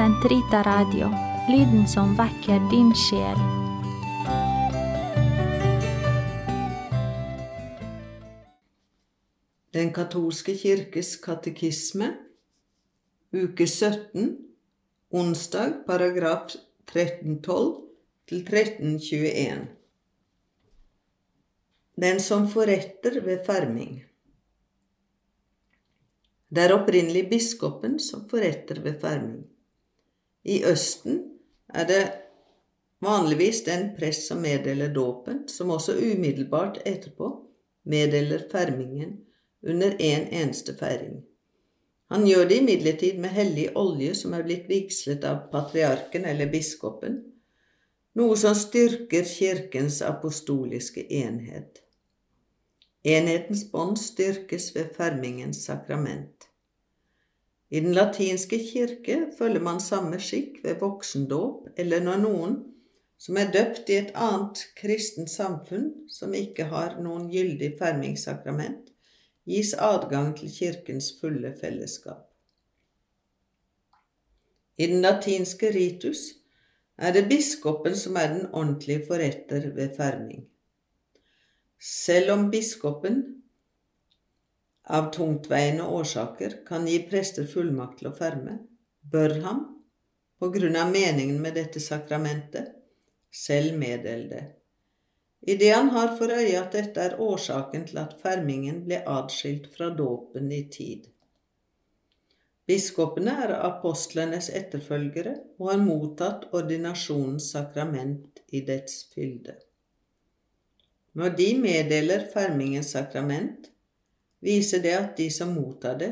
Sentrita Radio, lyden som vekker din sjel. Den katolske kirkes katekisme, uke 17, onsdag, paragraf 1312 til 1321. Den som forretter ved ferming. Det er opprinnelig biskopen som forretter ved ferming. I Østen er det vanligvis den prest som meddeler dåpen, som også umiddelbart etterpå meddeler fermingen under en eneste feiring. Han gjør det imidlertid med hellig olje som er blitt vigslet av patriarken eller biskopen, noe som styrker kirkens apostoliske enhet. Enhetens bånd styrkes ved fermingens sakrament. I den latinske kirke følger man samme skikk ved voksendåp eller når noen som er døpt i et annet kristent samfunn som ikke har noen gyldig fermingssakrament, gis adgang til kirkens fulle fellesskap. I den latinske ritus er det biskopen som er den ordentlige forretter ved ferming. Selv om biskopen av tungtveiende årsaker kan gi prester fullmakt til å ferme, bør han, på grunn av meningen med dette sakramentet, selv meddele det idet han har for øye at dette er årsaken til at fermingen ble adskilt fra dåpen i tid. Biskopene er apostlenes etterfølgere og har mottatt ordinasjonens sakrament i dets fylde. Når de meddeler fermingens sakrament, viser det at de som mottar det,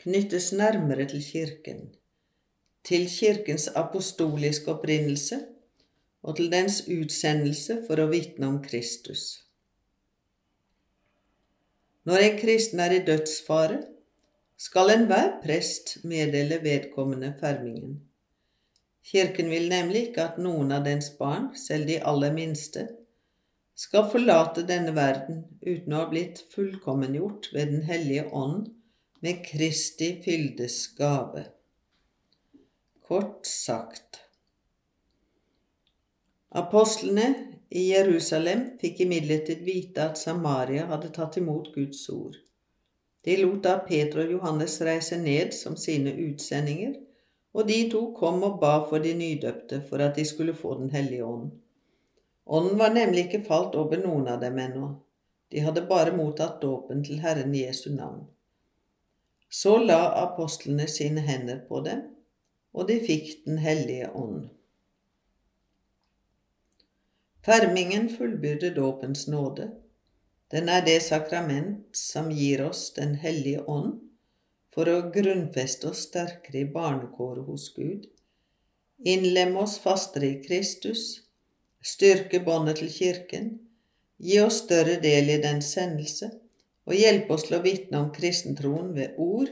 knyttes nærmere til Kirken, til Kirkens apostoliske opprinnelse og til dens utsendelse for å vitne om Kristus. Når en kristen er i dødsfare, skal enhver prest meddele vedkommende fermingen. Kirken vil nemlig ikke at noen av dens barn, selv de aller minste, skal forlate denne verden uten å ha blitt fullkommengjort ved Den hellige ånd med Kristi fyldes gave. Kort sagt Apostlene i Jerusalem fikk imidlertid vite at Samaria hadde tatt imot Guds ord. De lot da Peter og Johannes reise ned som sine utsendinger, og de to kom og ba for de nydøpte for at de skulle få Den hellige ånd. Ånden var nemlig ikke falt over noen av dem ennå. De hadde bare mottatt dåpen til Herren Jesu navn. Så la apostlene sine hender på dem, og de fikk Den hellige ånd. Fermingen fullbyrder dåpens nåde. Den er det sakrament som gir oss Den hellige ånd for å grunnfeste oss sterkere i barnekåret hos Gud, innlemme oss fastere i Kristus, styrke båndet til Kirken, gi oss større del i den sendelse og hjelpe oss til å vitne om kristentroen ved ord,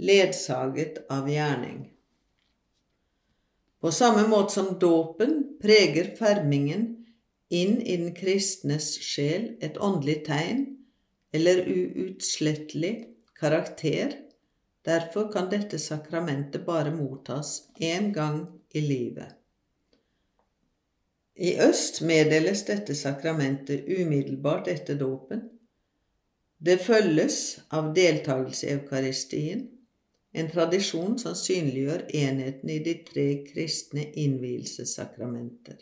ledsaget av gjerning. På samme måte som dåpen preger fermingen inn i den kristnes sjel et åndelig tegn eller uutslettelig karakter. Derfor kan dette sakramentet bare mottas én gang i livet. I øst meddeles dette sakramentet umiddelbart etter dåpen. Det følges av deltakelse i eukaristien, en tradisjon som synliggjør enheten i de tre kristne innvielsessakramenter.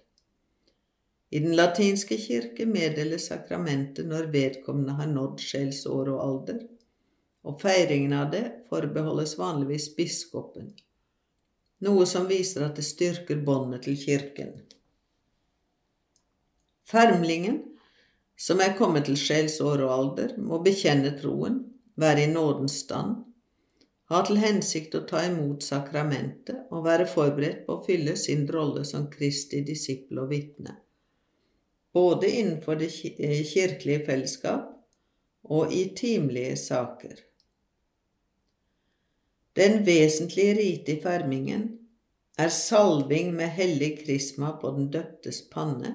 I den latinske kirke meddeles sakramentet når vedkommende har nådd skjellsår og alder, og feiringen av det forbeholdes vanligvis biskopen, noe som viser at det styrker båndet til kirken. Fermlingen, som er kommet til sjelsår og alder, må bekjenne troen, være i nådens stand, ha til hensikt å ta imot sakramentet og være forberedt på å fylle sin rolle som Kristi disippel og vitne både innenfor det eh, kirkelige fellesskap og i timelige saker. Den vesentlige rite i fermingen er salving med hellig krisma på den døptes panne,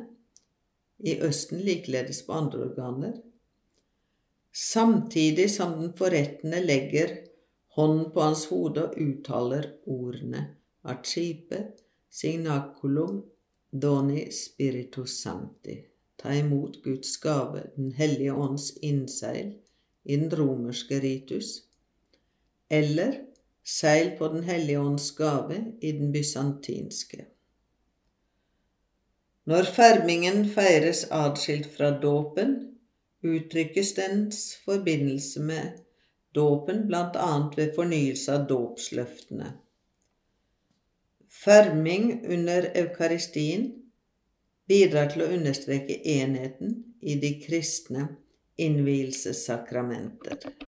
i Østen likeledes på andre organer, samtidig som den forrettende legger hånden på hans hode og uttaler ordene «Archipe, signaculum doni spiritus sancti. Ta imot Guds gave, Den hellige ånds innseil, i den romerske ritus, eller seil på Den hellige ånds gave i den bysantinske. Når fermingen feires adskilt fra dåpen, uttrykkes dens forbindelse med dåpen bl.a. ved fornyelse av dåpsløftene. Ferming under eukaristien bidrar til å understreke enheten i de kristne innvielsessakramenter.